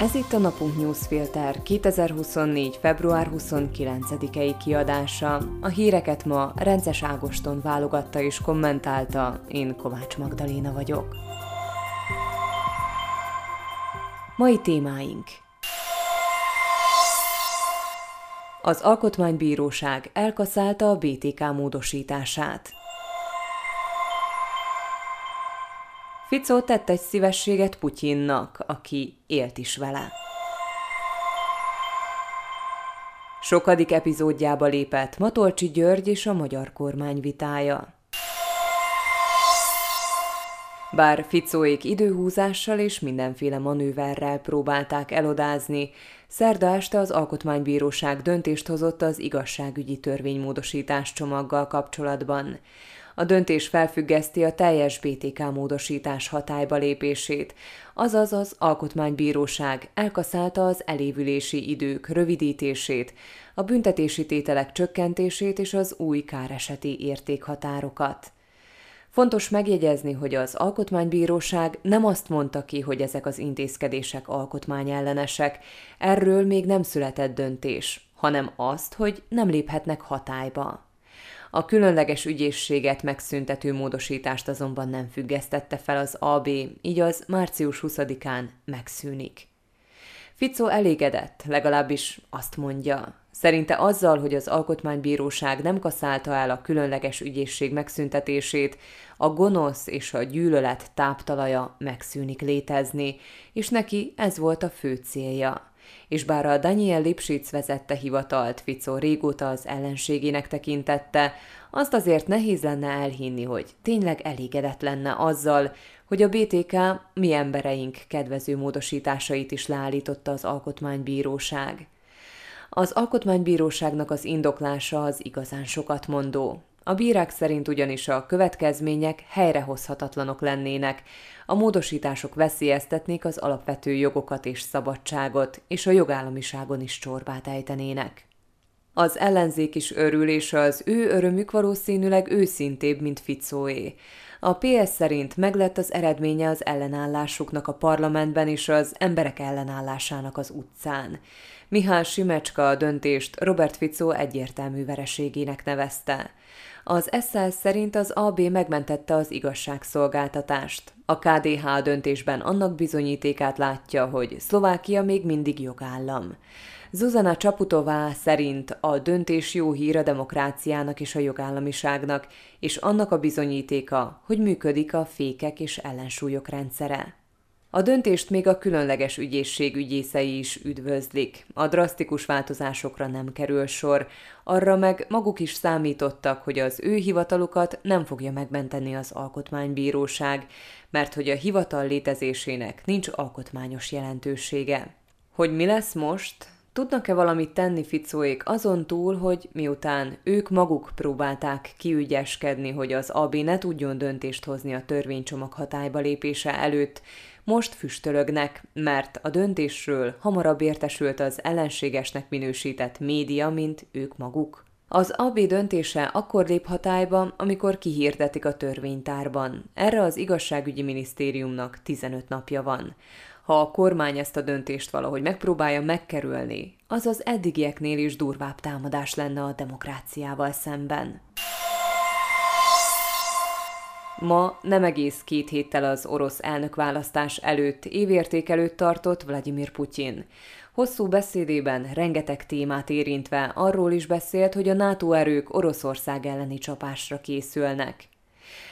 Ez itt a Napunk Newsfilter 2024. február 29-i kiadása. A híreket ma Rences Ágoston válogatta és kommentálta, én Kovács Magdaléna vagyok. Mai témáink Az Alkotmánybíróság elkaszálta a BTK módosítását. Ficó tett egy szívességet Putyinnak, aki élt is vele. Sokadik epizódjába lépett Matolcsi György és a magyar kormány vitája. Bár Ficóék időhúzással és mindenféle manőverrel próbálták elodázni, szerda este az Alkotmánybíróság döntést hozott az igazságügyi törvénymódosítás csomaggal kapcsolatban. A döntés felfüggeszti a teljes BTK módosítás hatályba lépését, azaz az Alkotmánybíróság elkaszálta az elévülési idők rövidítését, a büntetési tételek csökkentését és az új káreseti értékhatárokat. Fontos megjegyezni, hogy az Alkotmánybíróság nem azt mondta ki, hogy ezek az intézkedések alkotmányellenesek, erről még nem született döntés, hanem azt, hogy nem léphetnek hatályba. A különleges ügyészséget megszüntető módosítást azonban nem függesztette fel az AB, így az március 20-án megszűnik. Fico elégedett, legalábbis azt mondja. Szerinte azzal, hogy az Alkotmánybíróság nem kaszálta el a különleges ügyészség megszüntetését, a gonosz és a gyűlölet táptalaja megszűnik létezni, és neki ez volt a fő célja és bár a Daniel Lipschitz vezette hivatalt Fico régóta az ellenségének tekintette, azt azért nehéz lenne elhinni, hogy tényleg elégedett lenne azzal, hogy a BTK mi embereink kedvező módosításait is leállította az Alkotmánybíróság. Az Alkotmánybíróságnak az indoklása az igazán sokat mondó. A bírák szerint ugyanis a következmények helyrehozhatatlanok lennének, a módosítások veszélyeztetnék az alapvető jogokat és szabadságot, és a jogállamiságon is csorbát ejtenének. Az ellenzék is örül, és az ő örömük valószínűleg őszintébb, mint Ficóé. A PS szerint meglett az eredménye az ellenállásuknak a parlamentben és az emberek ellenállásának az utcán. Mihály Simecska a döntést Robert Ficó egyértelmű vereségének nevezte. Az SZL szerint az AB megmentette az igazságszolgáltatást. A KDH döntésben annak bizonyítékát látja, hogy Szlovákia még mindig jogállam. Zuzana Csaputová szerint a döntés jó hír a demokráciának és a jogállamiságnak, és annak a bizonyítéka, hogy működik a fékek és ellensúlyok rendszere. A döntést még a különleges ügyészség ügyészei is üdvözlik. A drasztikus változásokra nem kerül sor, arra meg maguk is számítottak, hogy az ő hivatalukat nem fogja megmenteni az alkotmánybíróság, mert hogy a hivatal létezésének nincs alkotmányos jelentősége. Hogy mi lesz most, Tudnak-e valamit tenni Ficóék azon túl, hogy miután ők maguk próbálták kiügyeskedni, hogy az AB ne tudjon döntést hozni a törvénycsomag hatályba lépése előtt, most füstölögnek, mert a döntésről hamarabb értesült az ellenségesnek minősített média, mint ők maguk. Az AB döntése akkor lép hatályba, amikor kihirdetik a törvénytárban. Erre az igazságügyi minisztériumnak 15 napja van. Ha a kormány ezt a döntést valahogy megpróbálja megkerülni, az az eddigieknél is durvább támadás lenne a demokráciával szemben. Ma nem egész két héttel az orosz elnökválasztás előtt évértékelőt tartott Vladimir Putyin. Hosszú beszédében rengeteg témát érintve arról is beszélt, hogy a NATO erők Oroszország elleni csapásra készülnek.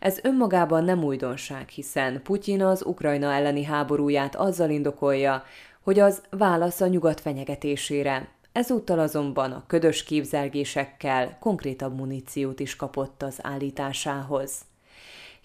Ez önmagában nem újdonság, hiszen Putyin az Ukrajna elleni háborúját azzal indokolja, hogy az válasz a nyugat fenyegetésére. Ezúttal azonban a ködös képzelgésekkel konkrétabb muníciót is kapott az állításához.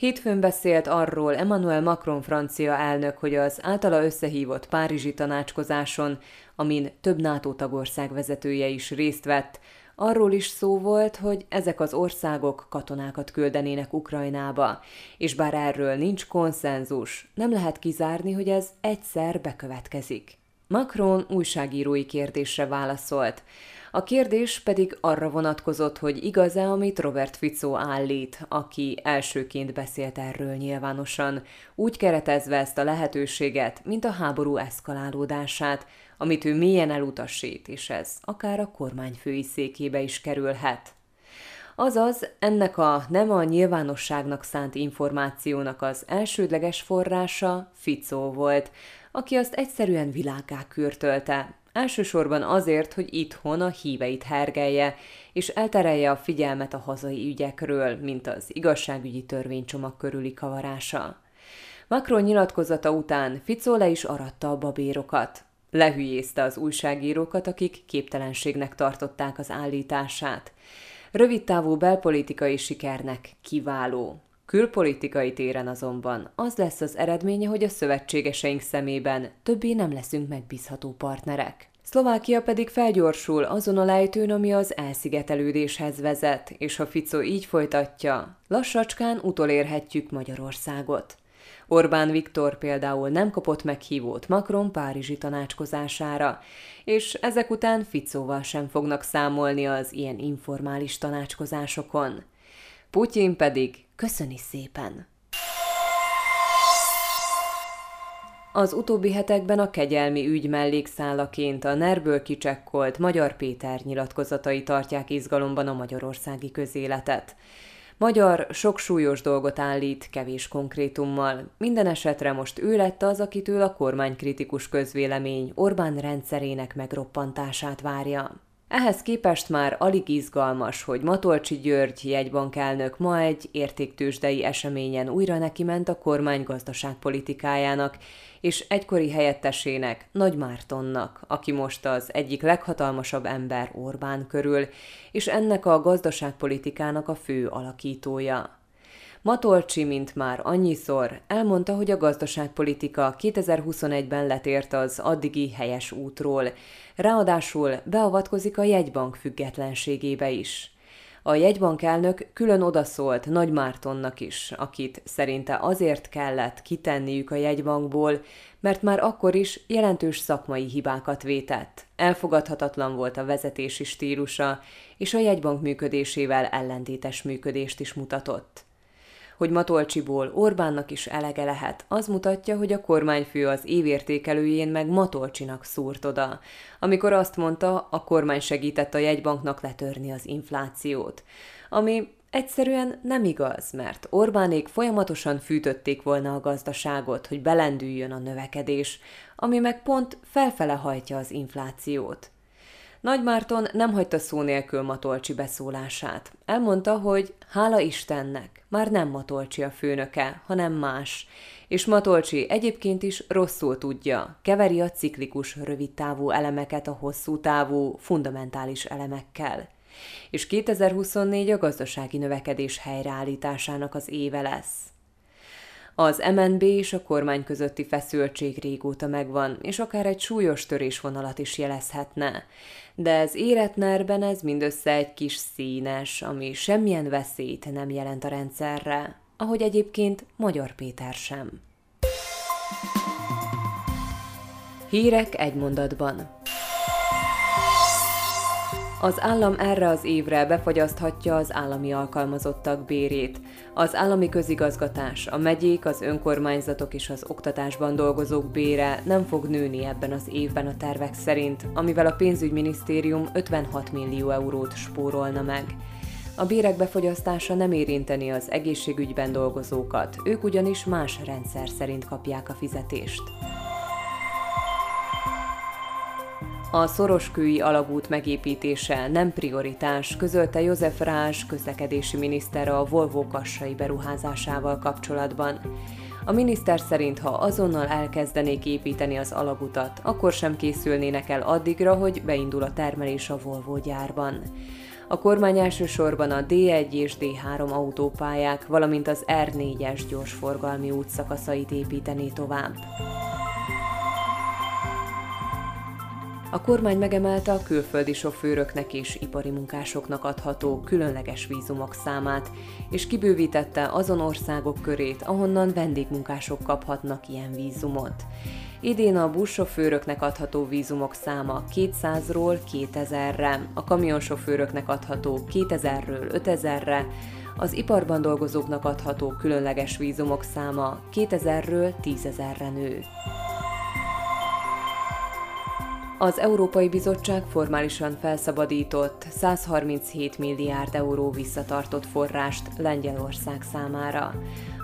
Hétfőn beszélt arról Emmanuel Macron francia elnök, hogy az általa összehívott Párizsi tanácskozáson, amin több NATO tagország vezetője is részt vett, arról is szó volt, hogy ezek az országok katonákat küldenének Ukrajnába, és bár erről nincs konszenzus, nem lehet kizárni, hogy ez egyszer bekövetkezik. Macron újságírói kérdésre válaszolt. A kérdés pedig arra vonatkozott, hogy igaz-e, amit Robert Fico állít, aki elsőként beszélt erről nyilvánosan, úgy keretezve ezt a lehetőséget, mint a háború eszkalálódását, amit ő mélyen elutasít, és ez akár a kormányfői székébe is kerülhet. Azaz, ennek a nem a nyilvánosságnak szánt információnak az elsődleges forrása Ficó volt, aki azt egyszerűen világá kürtölte, Elsősorban azért, hogy itthon a híveit hergelje, és elterelje a figyelmet a hazai ügyekről, mint az igazságügyi törvénycsomag körüli kavarása. Macron nyilatkozata után Ficó le is aratta a babérokat. Lehülyézte az újságírókat, akik képtelenségnek tartották az állítását. Rövidtávú belpolitikai sikernek kiváló. Külpolitikai téren azonban az lesz az eredménye, hogy a szövetségeseink szemében többé nem leszünk megbízható partnerek. Szlovákia pedig felgyorsul azon a lejtőn, ami az elszigetelődéshez vezet, és ha Fico így folytatja, lassacskán utolérhetjük Magyarországot. Orbán Viktor például nem kapott meghívót Macron párizsi tanácskozására, és ezek után Ficóval sem fognak számolni az ilyen informális tanácskozásokon. Putyin pedig köszöni szépen. Az utóbbi hetekben a kegyelmi ügy mellékszálaként a nerből kicsekkolt Magyar Péter nyilatkozatai tartják izgalomban a magyarországi közéletet. Magyar sok súlyos dolgot állít, kevés konkrétummal. Minden esetre most ő lett az, akitől a kormánykritikus közvélemény Orbán rendszerének megroppantását várja. Ehhez képest már alig izgalmas, hogy Matolcsi György jegybankelnök ma egy értéktősdei eseményen újra neki ment a kormány gazdaságpolitikájának, és egykori helyettesének, Nagy Mártonnak, aki most az egyik leghatalmasabb ember Orbán körül, és ennek a gazdaságpolitikának a fő alakítója. Matolcsi, mint már annyiszor, elmondta, hogy a gazdaságpolitika 2021-ben letért az addigi helyes útról, ráadásul beavatkozik a jegybank függetlenségébe is. A jegybank elnök külön odaszólt Nagy Mártonnak is, akit szerinte azért kellett kitenniük a jegybankból, mert már akkor is jelentős szakmai hibákat vétett. Elfogadhatatlan volt a vezetési stílusa, és a jegybank működésével ellentétes működést is mutatott hogy Matolcsiból Orbánnak is elege lehet, az mutatja, hogy a kormányfő az évértékelőjén meg Matolcsinak szúrt oda, amikor azt mondta, a kormány segített a jegybanknak letörni az inflációt. Ami Egyszerűen nem igaz, mert Orbánék folyamatosan fűtötték volna a gazdaságot, hogy belendüljön a növekedés, ami meg pont felfele hajtja az inflációt. Nagy Márton nem hagyta szó nélkül Matolcsi beszólását. Elmondta, hogy hála Istennek, már nem Matolcsi a főnöke, hanem más, és Matolcsi egyébként is rosszul tudja, keveri a ciklikus rövidtávú elemeket a hosszú távú, fundamentális elemekkel. És 2024 a gazdasági növekedés helyreállításának az éve lesz. Az MNB és a kormány közötti feszültség régóta megvan, és akár egy súlyos törésvonalat is jelezhetne. De ez éretnerben ez mindössze egy kis színes, ami semmilyen veszélyt nem jelent a rendszerre, ahogy egyébként Magyar Péter sem. Hírek egy mondatban. Az állam erre az évre befagyaszthatja az állami alkalmazottak bérét. Az állami közigazgatás, a megyék, az önkormányzatok és az oktatásban dolgozók bére nem fog nőni ebben az évben a tervek szerint, amivel a pénzügyminisztérium 56 millió eurót spórolna meg. A bérek befogyasztása nem érinteni az egészségügyben dolgozókat, ők ugyanis más rendszer szerint kapják a fizetést. A szoroskői alagút megépítése nem prioritás, közölte József Rás közlekedési miniszter a Volvo kassai beruházásával kapcsolatban. A miniszter szerint, ha azonnal elkezdenék építeni az alagutat, akkor sem készülnének el addigra, hogy beindul a termelés a Volvo gyárban. A kormány elsősorban a D1 és D3 autópályák, valamint az R4-es gyorsforgalmi útszakaszait építené tovább. A kormány megemelte a külföldi sofőröknek és ipari munkásoknak adható különleges vízumok számát, és kibővítette azon országok körét, ahonnan vendégmunkások kaphatnak ilyen vízumot. Idén a buszsofőröknek adható vízumok száma 200-ról 2000-re, a kamionsofőröknek adható 2000-ről 5000-re, az iparban dolgozóknak adható különleges vízumok száma 2000-ről 10.000-re nő. Az Európai Bizottság formálisan felszabadított 137 milliárd euró visszatartott forrást Lengyelország számára.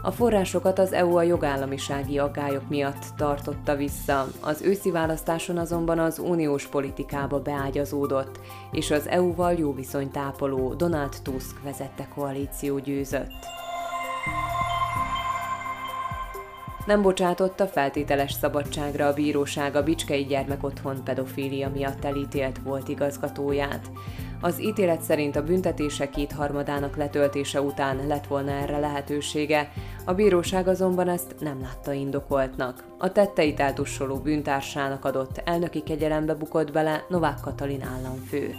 A forrásokat az EU a jogállamisági aggályok miatt tartotta vissza, az őszi választáson azonban az uniós politikába beágyazódott, és az EU-val jó viszonyt ápoló Donald Tusk vezette koalíció győzött. Nem bocsátotta feltételes szabadságra a bíróság a Bicskei Gyermekotthon pedofília miatt elítélt volt igazgatóját. Az ítélet szerint a büntetése kétharmadának letöltése után lett volna erre lehetősége, a bíróság azonban ezt nem látta indokoltnak. A tetteit eltussoló bűntársának adott elnöki kegyelembe bukott bele Novák Katalin államfő.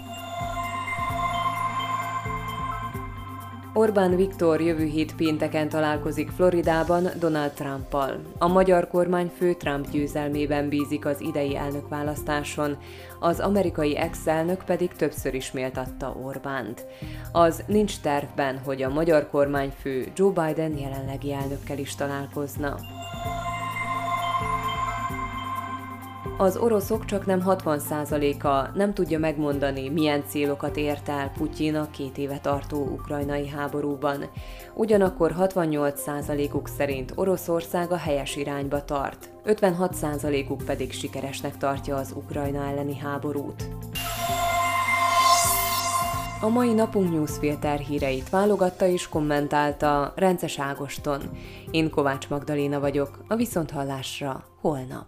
Orbán Viktor jövő hét pénteken találkozik Floridában Donald Trumpal. A magyar kormányfő Trump győzelmében bízik az idei elnökválasztáson, az amerikai ex-elnök pedig többször is méltatta Orbánt. Az nincs tervben, hogy a magyar kormányfő Joe Biden jelenlegi elnökkel is találkozna. Az oroszok csak nem 60%-a nem tudja megmondani, milyen célokat ért el Putyin a két éve tartó ukrajnai háborúban. Ugyanakkor 68%-uk szerint Oroszország a helyes irányba tart, 56%-uk pedig sikeresnek tartja az Ukrajna elleni háborút. A mai napunk newsfilter híreit válogatta és kommentálta Rences Ágoston. Én Kovács Magdaléna vagyok, a Viszonthallásra holnap.